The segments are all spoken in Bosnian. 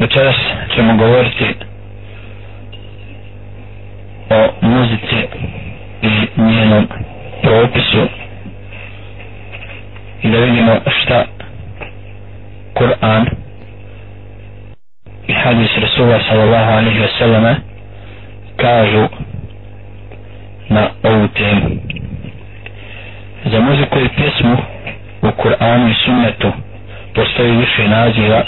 Večeras ćemo govoriti o muzici i njenom propisu i da vidimo šta Kur'an i hadis Rasula sallallahu alaihi wasallam kažu na ovu temu. Za muziku i pjesmu u Kur'anu i sunnetu postoji više naziva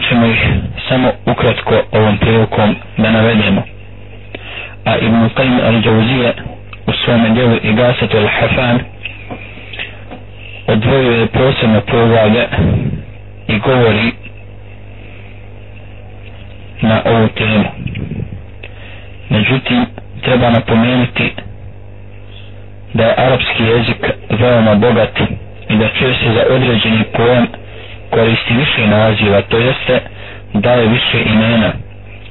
mi ćemo ih samo ukratko ovom prilikom da navedemo. A Ibn Qayyim al-đauzije u svome djelu Igasatu al-Hafan odvojio je posebno poglavlje i govori na ovu temu. Međutim, treba napomenuti da je arapski jezik veoma bogat i da često za određeni pojam koristi više naziva, to jeste daje više imena.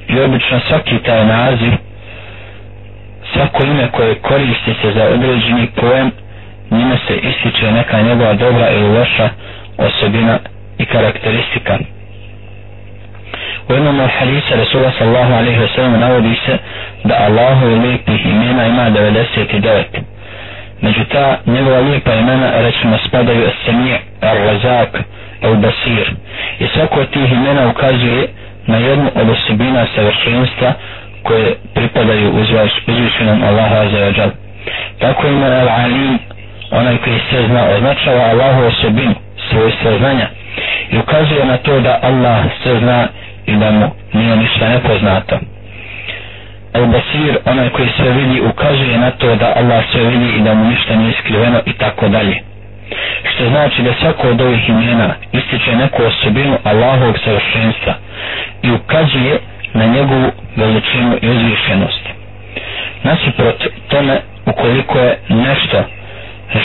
I obično svaki taj naziv, svako ime koje koristi se za određeni pojem, njime se ističe neka njegova dobra ili loša osobina i karakteristika. U jednom od hadisa Rasula sallahu alaihi wa sallam navodi se da Allahu je lijepih imena ima 99. Među ta njegova lijepa imena recimo spadaju Esemije, Ar-Razak, Al-Basir. I svako od tih imena ukazuje na jednu od osobina savršenstva koje pripadaju uzvišenom Allahu Azzawajal. Tako ima Al-Alim, onaj koji se zna, označava Allahu osobinu, svoje saznanja i ukazuje na to da Allah se zna i da mu nije ništa nepoznato. Al-Basir, onaj koji sve vidi, ukazuje na to da Allah sve vidi i da mu ništa nije skriveno i tako dalje. Što znači da svako od ovih imena ističe neku osobinu Allahovog savršenstva i ukazuje na njegovu veličinu i uzvišenost. Nasuprot tome, ukoliko je nešto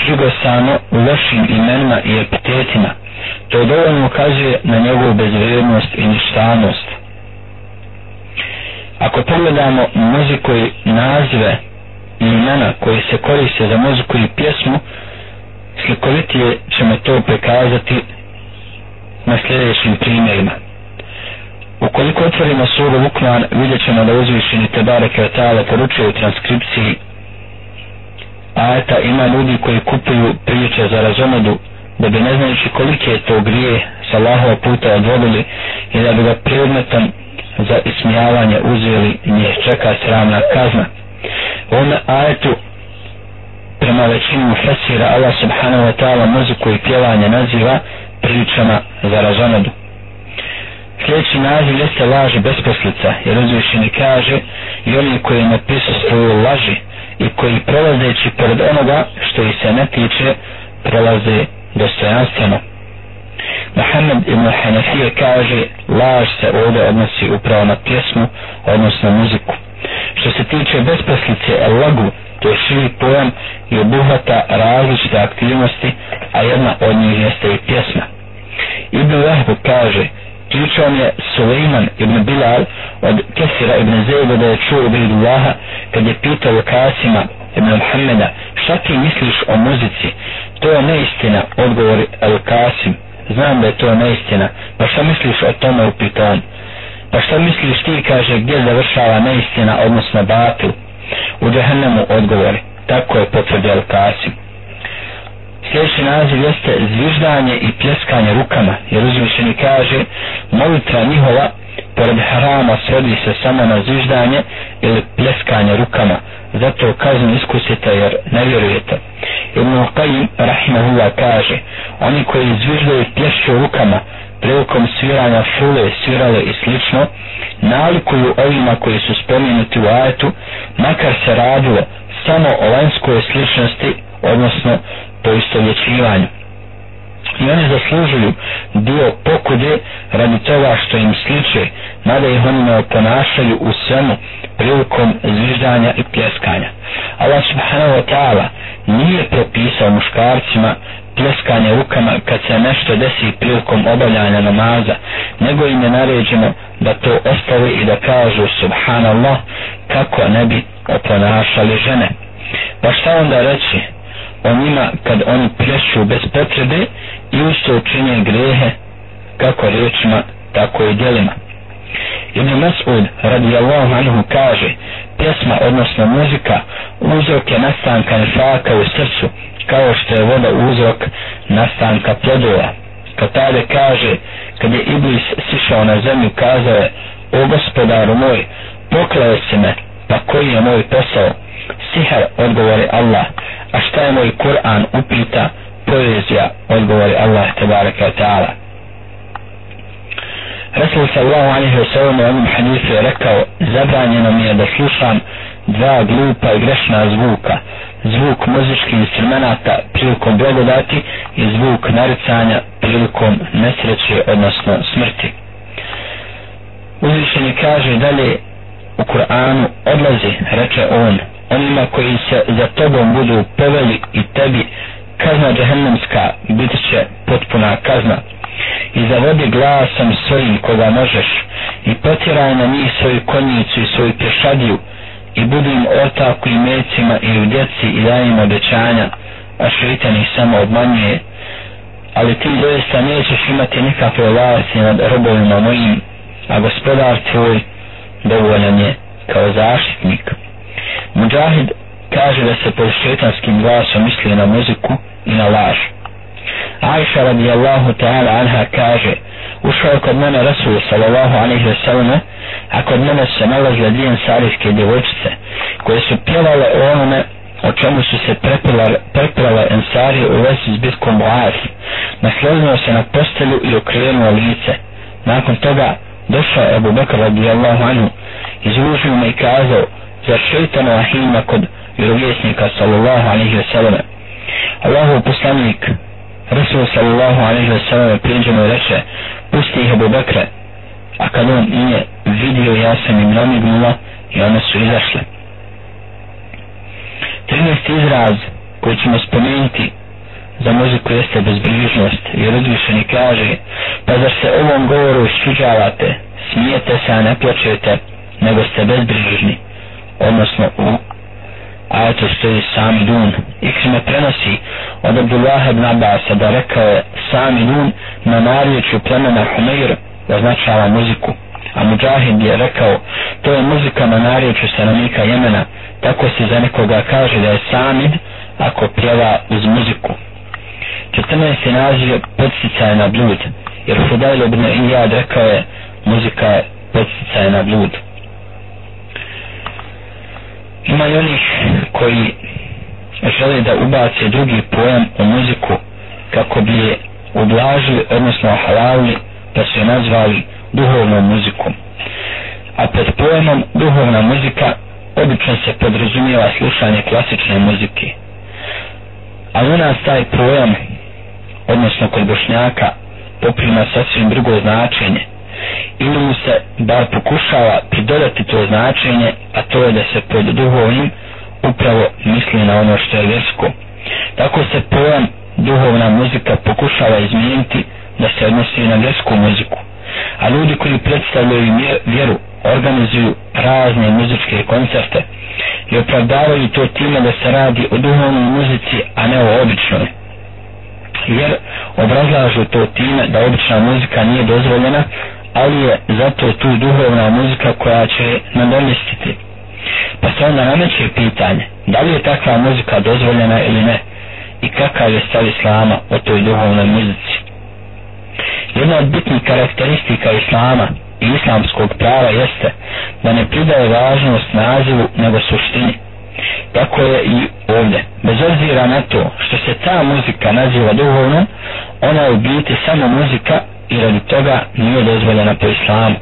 žigosano u lošim imenima i epitetima, to dovoljno ukazuje na njegovu bezvrednost i ništanost, Ako pogledamo muziku i nazive i imena koji se koriste za muziku i pjesmu, slikovitije ćemo to prikazati na sljedećim primjerima. Ukoliko otvorimo suru Vukman, vidjet ćemo da uzvišeni Tebare Kvetale poručuje u transkripciji ajeta ima ljudi koji kupuju priče za razonodu da bi ne znajući kolike je to grije sa Allahova puta odvodili i da bi ga predmetom za ismijavanje uzeli nje njih čeka sramna kazna. U ovome ajetu prema većinu fesira Allah subhanahu wa ta'ala muziku i pjevanje naziva pričama za razonodu. Sljedeći naziv jeste laži besposlica, jer uzvišeni kaže i oni koji napisu svoju laži i koji prolazeći pored onoga što ih se ne tiče, prolaze dostojanstveno. Mohamed ibn Hanefije kaže laž se ovdje odnosi upravo na pjesmu, odnosno muziku. Što se tiče besposlice lagu, to je širi pojam i obuhvata različite aktivnosti, a jedna od njih jeste i pjesma. Ibn Vahbu kaže, pričao je Suleiman ibn Bilal od Kesira ibn Zeyda da je čuo ibn Allaha kad je pitao Kasima ibn Muhammeda šta ti misliš o muzici to je neistina odgovor El Kasim znam da je to neistina. Pa šta misliš o tome u on? pa šta misliš ti kaže gdje završava neistina odnosno batil? U džahennemu odgovori. Tako je potvrdio El Kasim sljedeći naziv jeste zviždanje i pljeskanje rukama. Jer uzvišeni kaže molitva njihova pored harama svodi se samo na zviždanje ili pljeskanje rukama zato kaznu iskusite jer ne vjerujete Ibn Qayyim rahimahullah kaže oni koji zviždaju plješću rukama prilikom sviranja fule, svirale i slično nalikuju ovima koji su spomenuti u ajetu makar se radilo samo o vanjskoj sličnosti odnosno poistovjećivanju i oni zaslužuju dio pokude radi toga što im sliče mada ih oni ne oponašaju u svemu prilikom zviždanja i pljeskanja. Allah subhanahu wa ta'ala nije propisao muškarcima pljeskanje rukama kad se nešto desi prilikom obavljanja namaza nego im je naređeno da to ostave i da kažu subhanallah kako ne bi oponašali žene. Pa šta onda reći? O njima kad oni plješću bez potrebe i usto učinje grehe kako riječima, tako i djelima. Ibn Mas'ud radijallahu anhu kaže, pjesma odnosno muzika uzrok je nastanka nefaka u srcu, kao što je voda uzrok nastanka plodova. Katade kaže, kad je Iblis sišao na zemlju, kazao je, o gospodaru moj, poklao se me, pa koji je moj posao? Sihar, odgovori Allah, a šta je moj Kur'an upita, poezija, odgovori Allah, tebareka ta'ala. Rasul sallahu alaihi wa sallam u ovom hadisu je rekao, zabranjeno mi je da slušam dva glupa i grešna zvuka, zvuk muzičkih instrumenta prilikom blagodati i zvuk naricanja prilikom nesreće, odnosno smrti. Uzvišeni kaže dalje u Kur'anu, odlazi, reče on, onima koji se za tobom budu poveli i tebi kazna džehennemska bit će potpuna kazna. I zavodi glasom svojim koga možeš i potjeraj na njih svoju konjicu i svoju pješadiju i budi im ortak u imecima i u djeci i daj im obećanja a šeitan ih samo obmanjuje. Ali ti doista nećeš imati nikakve vlasti nad robovima mojim a gospodar tvoj dovoljan je kao zaštitnik. Mujahid kaže da se pod šetanskim glasom misli na muziku i na laž. Aisha radijallahu ta'ala anha kaže ušao je kod mene Rasul sallallahu alaihi wa a kod mene se nalazile dvije sarijske djevojčice koje su pjevale o onome o čemu su se prepilale ensari u vezi s biskom Muaz. Naslonio se na postelju i okrenuo lice. Nakon toga došao je Abu Bakr radijallahu anhu izružio me i kazao za šeitan ahima kod vjerovjesnika sallallahu alaihi wa sallam. Allahu poslanik Rasul sallallahu alaihi wa sallam mu reče pusti ih Abu Bakra a kad on nije vidio ja sam im namignula i one su izašle. 13. izraz koji ćemo spomenuti za muziku jeste bezbrižnost jer odvišeni kaže pa zar se ovom govoru suđavate smijete se a ne plaćete nego ste bezbrižni odnosno u ajetu stoji sami dun. Ikrime prenosi od Abdullah ibn Abbas da rekao je sami dun na narjeću plemena Humeir označava muziku. A Mujahid je rekao to je muzika na narjeću stanovnika Jemena. Tako se za nekoga kaže da je samid ako pjeva uz muziku. 14. naziv je podsticaj na blud jer Fudajl ibn Iyad rekao je muzika je podsticaj na blud ima i onih koji žele da ubace drugi pojam u muziku kako bi je ublažili, odnosno halalili, pa su je nazvali duhovnom muzikom. A pod pojemom duhovna muzika obično se podrazumijeva slušanje klasične muzike. A u nas taj pojam, odnosno kod bošnjaka, poprima sasvim drugo značenje – ili mu se bar pokušava pridodati to značenje, a to je da se pod duhovnim upravo misli na ono što je vjersko. Tako se pojam duhovna muzika pokušava izmijeniti da se odnosi na vjersku muziku. A ljudi koji predstavljaju vjeru organizuju razne muzičke koncerte i opravdavaju to time da se radi o duhovnoj muzici, a ne o običnoj. Jer obrazlažu to time da obična muzika nije dozvoljena, ali je zato tu duhovna muzika koja će nadomestiti. Pa se onda nameće pitanje, da li je takva muzika dozvoljena ili ne i kakav je stav Islama o toj duhovnoj muzici. Jedna od bitnih karakteristika Islama i islamskog prava jeste da ne pridaje važnost nazivu nego suštini. Tako je i ovdje. Bez obzira na to što se ta muzika naziva duhovnom, ona je u biti samo muzika i radi toga nije dozvoljena po islamu.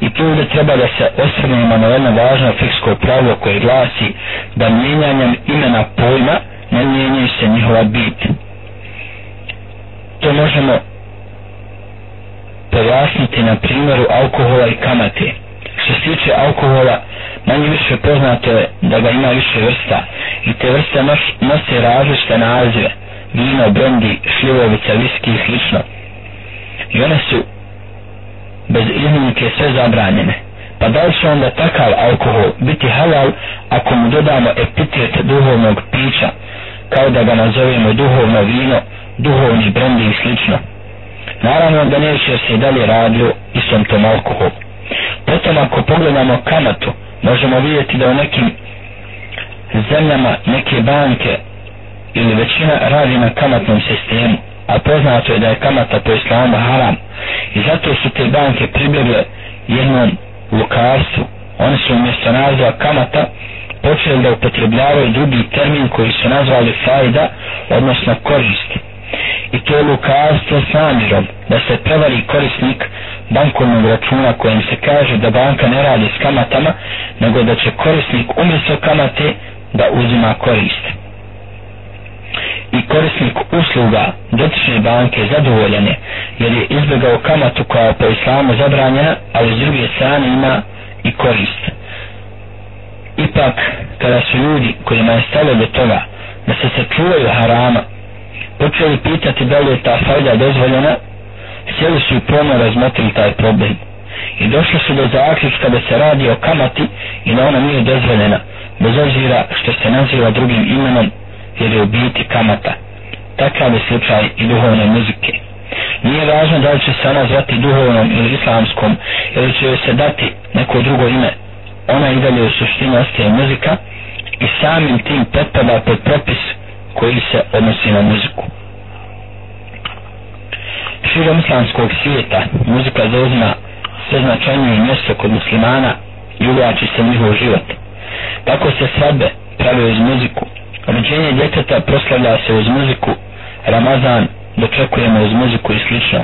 I tu ovdje treba da se osvrnemo na jedno važno fiksko pravilo koje glasi da mijenjanjem imena pojma ne mijenjaju se njihova bit. To možemo pojasniti na primjeru alkohola i kamate. Što se tiče alkohola, manje više poznato je da ga ima više vrsta i te vrste nose različite nazive vino, brendi, šljivovica, viski i slično i one su bez iznimke sve zabranjene. Pa da li će onda takav alkohol biti halal ako mu dodamo epitet duhovnog pića, kao da ga nazovemo duhovno vino, duhovni brendi i slično? Naravno da neće se i dalje radio istom tom alkoholu. Potom ako pogledamo kamatu, možemo vidjeti da u nekim zemljama neke banke ili većina radi na kamatnom sistemu, a poznato je da je kamata po islamu haram i zato su te banke pribjegle jednom lukarstvu. Oni su umjesto nazva kamata počeli da upotrebljavaju drugi termin koji su nazvali fajda, odnosno korist. I to je lukarstvo s namirom da se prevari korisnik bankovnog računa kojem se kaže da banka ne radi s kamatama, nego da će korisnik umjesto kamate da uzima korist. Korisnik usluga dotične banke zadovoljene jer je izbjegao kamatu koja je po islamu zabranjena, ali s druge strane ima i korist. Ipak, kada su ljudi kojima je stalo do toga da se sačuvaju harama, počeli pitati da li je ta fajda dozvoljena, sjeli su i pomno razmotrili taj problem. I došli su do zaključka da se radi o kamati i da ona nije dozvoljena, bez obzira što se naziva drugim imenom, jer je u biti kamata. Takav je slučaj i duhovne muzike. Nije važno da li će se ona zvati duhovnom ili islamskom, ili će se dati neko drugo ime. Ona i dalje u suštini ostaje muzika i samim tim potpada pod propis koji se odnosi na muziku. Širom islamskog svijeta muzika zauzima sve značajnije mjesto kod muslimana i uvlači se njihov život. Tako se sebe prave uz muziku. Rođenje djeteta proslavlja se uz muziku. Ramazan dočekujemo uz muziku i slično.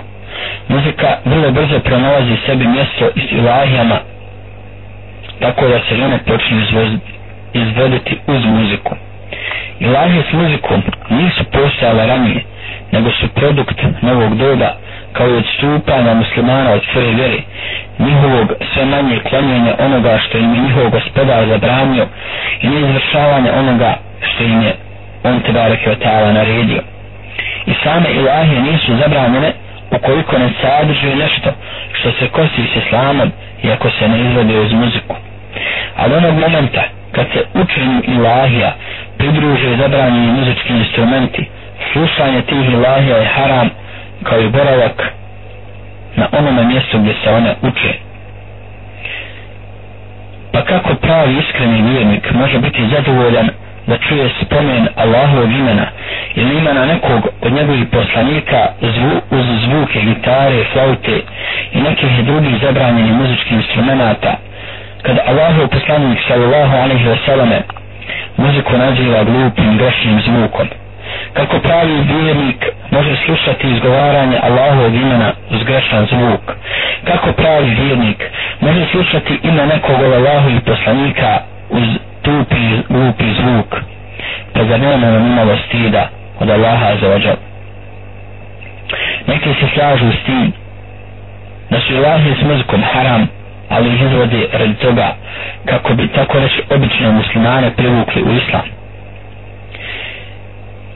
Muzika vrlo brzo pronalazi sebi mjesto i ilahijama tako da se žene počne izvoditi uz muziku. Ilahije s muzikom nisu postojale ranije, nego su produkt novog doba kao i odstupanja muslimana od svoje vjere, njihovog sve manje klonjenja onoga što im je njihov gospodar zabranio i neizvršavanja onoga što im je on te bareke od ta'ala naredio. I same ilahije nisu zabranjene ukoliko ne sadrži nešto što se kosi s islamom i ako se ne izvode uz muziku. Ali onog momenta kad se učenju ilahija pridruže zabranjeni muzički instrumenti, slušanje tih ilahija je haram kao i boravak na onome mjestu gdje se one uče. Pa kako pravi iskreni vjernik može biti zadovoljan da čuje spomen Allahovog imena. Ili imena nekog od njegovih poslanika zvu, uz zvuke gitare, flaute i nekih drugih zabranjenih muzičkih instrumenta kada Allahov poslanik sallallahu alaihi wa sallame muziku naziva glupim, grešnim zvukom. Kako pravi vjernik može slušati izgovaranje Allahovog imena uz grešan zvuk? Kako pravi vjernik može slušati ime nekog od Allahovih poslanika uz tupi, glupi zvuk pa za nema nam imalo stida od Allaha za ođa. neki se slažu s tim da su ilahi s muzikom haram ali ih izvode radi toga kako bi tako reći obične muslimane privukli u islam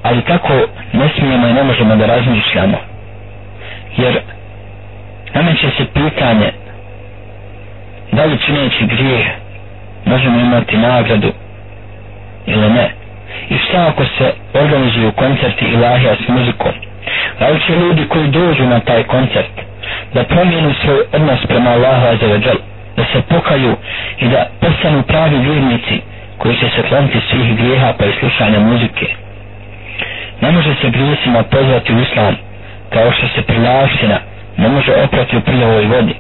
ali tako ne smijemo i ne možemo da razmišljamo jer nameće se pitanje da li čineći grijeh možemo imati nagradu ili ne? I šta ako se organizuju koncerti ilahija s muzikom? Da li će ljudi koji dođu na taj koncert da promijenu svoj odnos prema Allahu azzawajal da se pokaju i da postanu pravi vjernici koji će se kloniti svih grijeha pa i slušanja muzike? Ne može se grijesima pozvati u islam kao što se prilaština ne može oprati u prljavoj vodi.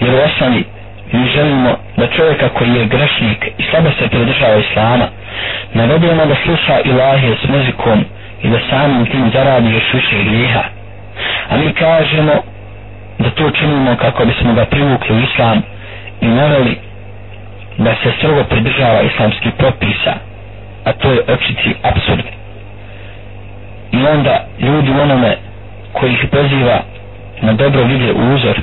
Jer u osnovi mi želimo da čovjeka koji je grešnik i slabo se pridržava islama navedemo da sluša ilahije s muzikom i da samim tim zaradi još više grijeha. A mi kažemo da to činimo kako bismo ga privukli u islam i naveli da se strogo pridržava islamskih propisa a to je očiti absurd i onda ljudi onome koji ih poziva na dobro vide uzor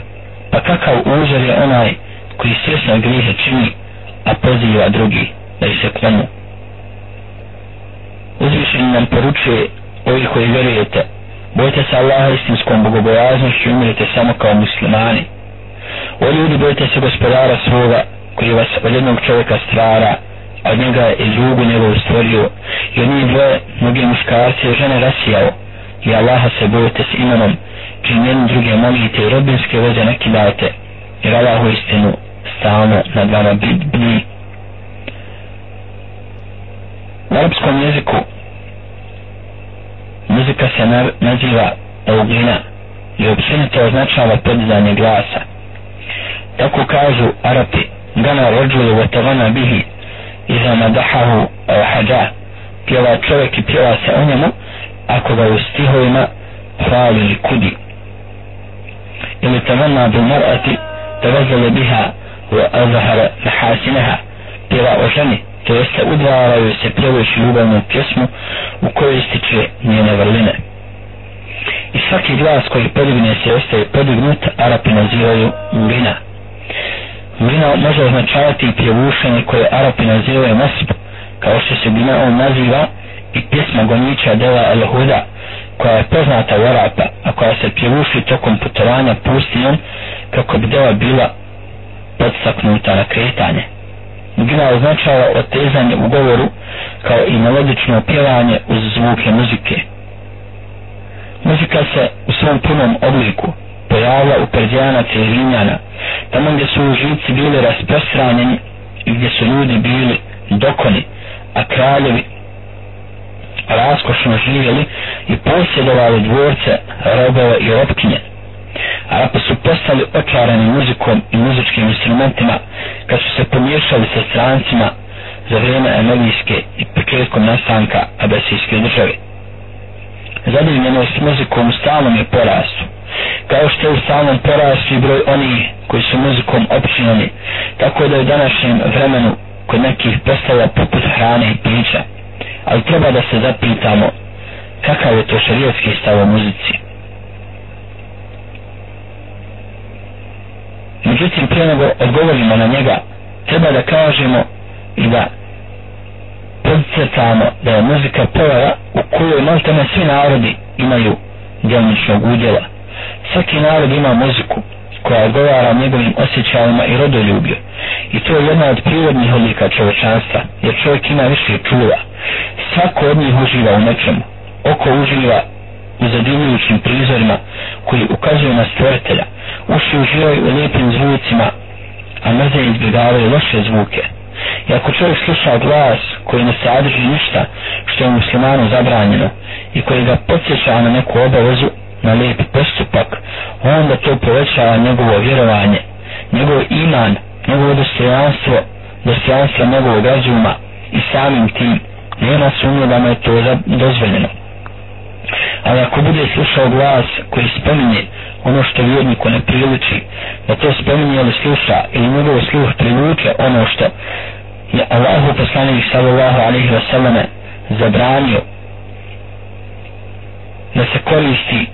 pa kakav uzor je onaj koji svjesno grijehe čini a poziva drugi da ih se klonu. Uzvišen nam poručuje ovi koji vjerujete bojte se Allaha istinskom bogobojaznošću i umirite samo kao muslimani. O ljudi bojte se gospodara svoga koji vas od jednog čovjeka stvara a od njega je zugu njegovu stvorio i od njih dvoje mnoge muškarce i žene rasijao. I Allaha se bojite s imenom čim jedni druge molite i rodbinske veze nakidajte jer Allah u istinu stalno nad vama bdi. u arapskom jeziku muzika se naziva eugina i općenito označava podizanje glasa tako kažu Arapi gana rođulu vatavana bihi iza madahahu al hađa pjeva čovjek i pjeva se o njemu ako ga u stihovima hvali ili kudi ili tavanna bil mar'ati tavezale biha وأظهر محاسنها. Mahasineha pjeva o ženi to jeste udvaraju se pjevajući ljubavnu pjesmu u kojoj ističe njene vrline. I svaki glas koji podigne se ostaje podignut Arapi nazivaju urina. Urina može označavati i pjevušenje koje Arapi nazivaju nasib kao što se bina on naziva i pjesma gonjića dela El Huda koja je poznata u Arapa a koja se pjevuši tokom putovanja pustinjom kako bi dela bila podstaknuta na kretanje Gina označava otezanje u govoru kao i melodično pjevanje uz zvuke muzike. Muzika se u svom punom obliku pojavila u Perzijanaca i Rimljana, tamo gdje su užici bili rasprostranjeni i gdje su ljudi bili dokoni, a kraljevi raskošno živjeli i posjedovali dvorce, robove i opkinje Arapi su postali očarani muzikom i muzičkim instrumentima kad su se pomiješali sa strancima za vrijeme emelijske i početkom nastanka abesijske države. Zadivljenost muzikom u stalnom je porastu. Kao što je u stalnom porastu i broj onih koji su muzikom općinjeni, tako da je u današnjem vremenu kod nekih postala poput hrane i pića. Ali treba da se zapitamo kakav je to šarijetski stav o muzici. Međutim, prije nego odgovorimo na njega, treba da kažemo i da podcrtamo da je muzika pojava u kojoj maltene svi narodi imaju djelničnog udjela. Svaki narod ima muziku koja odgovara njegovim osjećajima i rodoljublju. I to je jedna od prirodnih odlika čovečanstva, jer čovjek ima više čula. Svako od njih uživa u nečemu. Oko uživa i zadivljujućim prizorima koji ukazuju na stvoritelja. Uši uživaju u lijepim zvucima, a mrze izbjegavaju loše zvuke. I ako čovjek sluša glas koji ne sadrži ništa što je muslimanu zabranjeno i koji ga podsjeća na neku obavezu, na lijepi postupak, onda to povećava njegovo vjerovanje, njegov iman, njegovo dostojanstvo, dostojanstvo njegovog razuma i samim tim nema sumnje da mu je to dozvoljeno ali ako bude slušao glas koji spominje ono što vjerniku ne priliči da to spominje ili sluša ili njegov sluh priluče ono što je Allahu poslanih sallallahu alaihi wa sallame zabranio da se koristi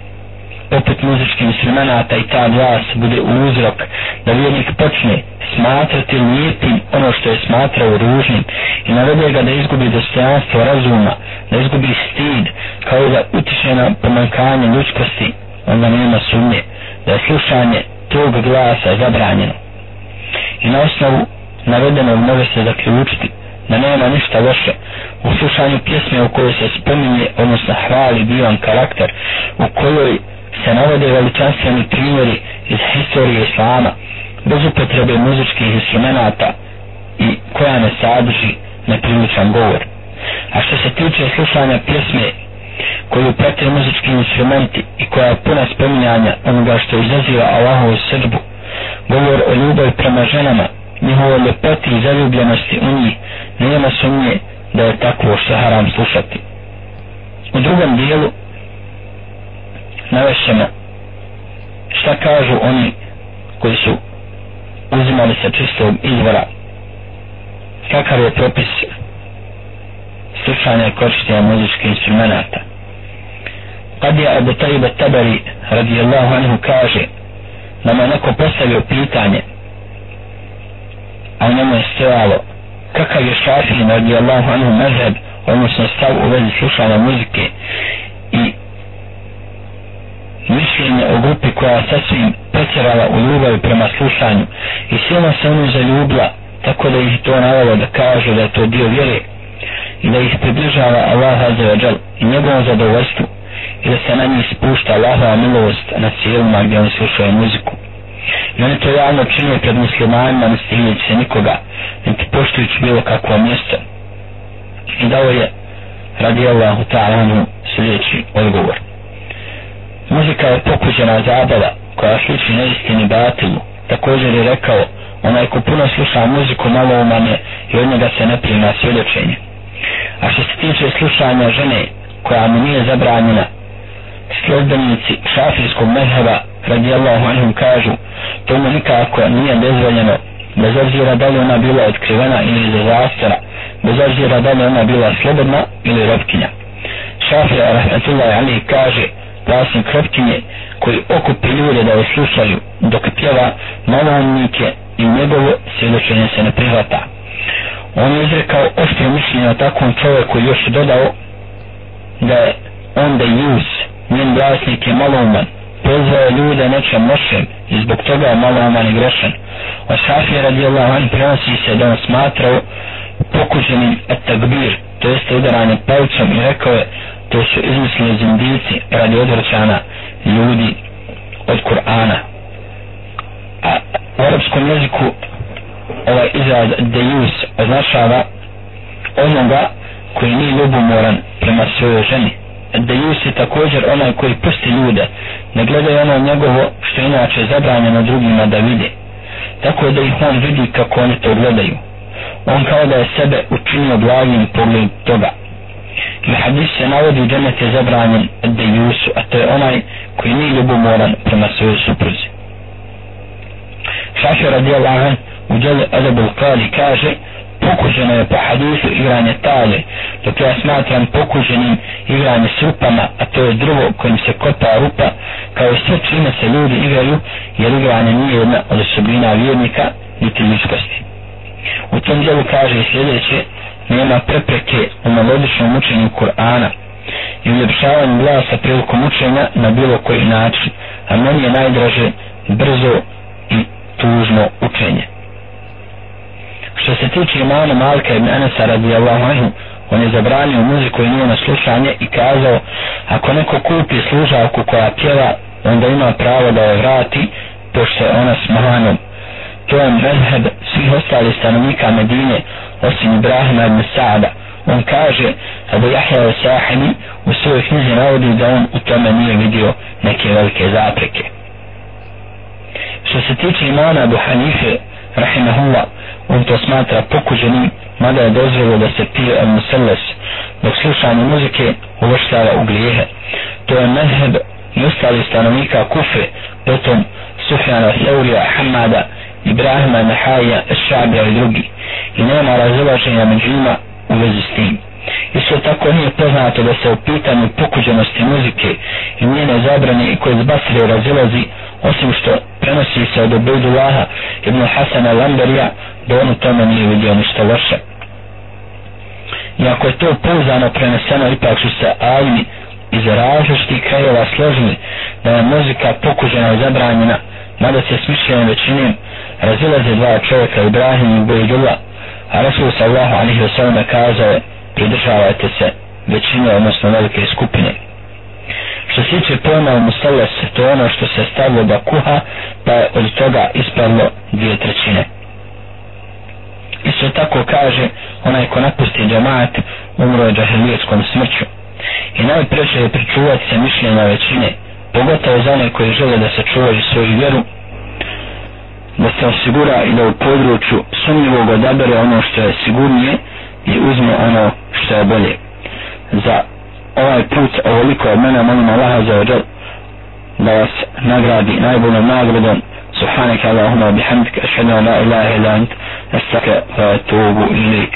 poput muzičkih instrumenta i ta glas bude uzrok da vjernik počne smatrati lijepim ono što je smatrao ružnim i navede ga da izgubi dostojanstvo razuma, da izgubi stid, kao da utiče na pomankanje ljudskosti, onda nema sumnje da je slušanje tog glasa zabranjeno. I na osnovu navedenog može se zaključiti da nema ništa loše u slušanju pjesme u kojoj se spominje, odnosno hvali divan karakter, u kojoj se navode veličanstveni primjeri iz historije islama, bez upotrebe muzičkih instrumenta i koja ne sadrži nepriličan govor. A što se tiče slušanja pjesme koju prate muzički instrumenti i koja je puna spominjanja onoga što izaziva Allahovu srđbu, govor o ljubavi prema ženama, njihovoj ljepoti i zaljubljenosti u njih, nema sumnje da je takvo što haram slušati. U drugom dijelu navešćemo šta kažu oni koji su uzimali sa čistog izvora. Kakav je propis slušanja i korištenja muzičkih instrumenta? Kad je Abu Taib Tabari radijallahu anhu kaže da mu neko postavio pitanje a njemu je stojalo kakav je šafin radijallahu anhu mezheb odnosno stav u vezi slušanja muzike i mišljenje o grupi koja sasvim pretjerala u ljubavi prema slušanju i silno se ono zaljubila tako da ih to navalo da kaže da je to dio vjere i da ih približava Allah Azza i njegovom zadovoljstvu i da se na njih spušta Allahova milost na cijelima gdje oni slušaju muziku. I oni to javno čine pred muslimanima, ne stignjući se nikoga, niti poštujući bilo kakvo mjesto. I dao je radi Allahu ta'ala sljedeći odgovor. Muzika je pokuđena zabava koja sliči neistini batilu. Također je rekao, onaj ko puno sluša muziku malo umane i od njega se ne prima svjedočenje. A što se tiče slušanja žene koja mu nije zabranjena, sljedbenici šafijskog meheba radijallahu anhum kažu to mu nikako nije dozvoljeno bez obzira da li ona bila otkrivena ili iz zastara bez obzira da li ona bila slobodna ili robkinja šafija rahmetullahi ali kaže vlasnik robkinje koji okupi ljude da je slušaju dok pjeva malonike i njegovo svjedočenje se ne prihvata on je izrekao oštro mišljenje o takvom čovjeku i još dodao da je on da use njen vlasnik je malouman, pozvao ljude nečem lošem i zbog toga je malouman i grešan. O Safi radijallahu an prenosi se da on smatrao pokuđenim etakbir, to jeste udaranje palcom i rekao je to su izmislili zindici radi odvrćana ljudi od Kur'ana. A u arapskom jeziku ovaj izraz deus označava onoga koji nije ljubomoran prema svojoj ženi. Deus je također onaj koji pusti ljude ne gledaju ono njegovo što inače zabranjeno drugima da vide. Tako da ih on vidi kako oni to gledaju. On kao da je sebe učinio blagim pogled toga i hadis se navodi u dženet je zabranjen da Jusu a to je onaj koji nije ljubomoran prema svojoj supruzi Šafi radijallahu an u djelu Adabul Kali kaže pokuđeno je po hadisu igranje tale, dok ja smatram pokuđenim igranje s rupama, a to je drvo kojim se kopa rupa, kao sve čime se ljudi igraju, jer igranje nije jedna od osobina vjernika, niti ljudskosti. U tom djelu kaže sljedeće, nema prepreke u melodičnom učenju Kur'ana i uljepšavanju glasa prilikom učenja na bilo koji način, a meni je najdraže brzo i tužno učenje. Što se tiče imana Malka ibn Anasa radijallahu anhu, on je zabranio muziku i njeno slušanje i kazao, ako neko kupi služavku koja pjeva, onda ima pravo da je vrati, pošto je ona s mahanom. To je mezheb svih ostalih stanovnika Medine, osim Ibrahima ibn Saada. On kaže, Abu Jahja o Sahimi u svojoj knjizi navodi da on u tome nije vidio neke velike zapreke. Što se tiče imana Abu Hanife, rahimahullah, on to smatra pokuđenim, mada je dozvolo da se pije al musallas, dok slušanje muzike uvrštava u grijehe. To je mezheb i ostali stanovnika Kufe, potom Sufjana Seurija, Hamada, Ibrahima, Nahaja, Šabija i drugi. I nema razilaženja među njima u vezi s tim. Isto tako nije poznato da se u pitanju pokuđenosti muzike i njene zabrane koje iz razilazi, osim što prenosi se od Ubejdullaha ibn Hasana Lamberija, da on u tome nije vidio ništa loše. Iako je to pouzano preneseno, ipak su se alimi iz različitih krajeva složili da je muzika pokuđena i zabranjena, mada se smišljenim većine razilaze dva čovjeka, Ibrahim i Ubejdullaha, a Rasul sallahu alihi wasallam kazao je pridržavajte se većine, odnosno velike skupine. Što se tiče pojma u musalles, to je ono što se stavilo da kuha, pa je od toga ispravilo dvije trećine. Isto tako kaže, onaj ko napusti džemaat, umro je džahilijeskom smrću. I najpreće je pričuvati se mišljenja većine, pogotovo za one koji žele da se čuvaju svoju vjeru, da se osigura i da u području sumnjivog odabere ono što je sigurnije i uzme ono što je bolje. Za ovaj put ovoliko od mene molim Allah za ođel da vas nagradi najboljom nagradom سبحانك اللهم وبحمدك أشهد أن لا إله إلا أنت أستغفرك وأتوب إليك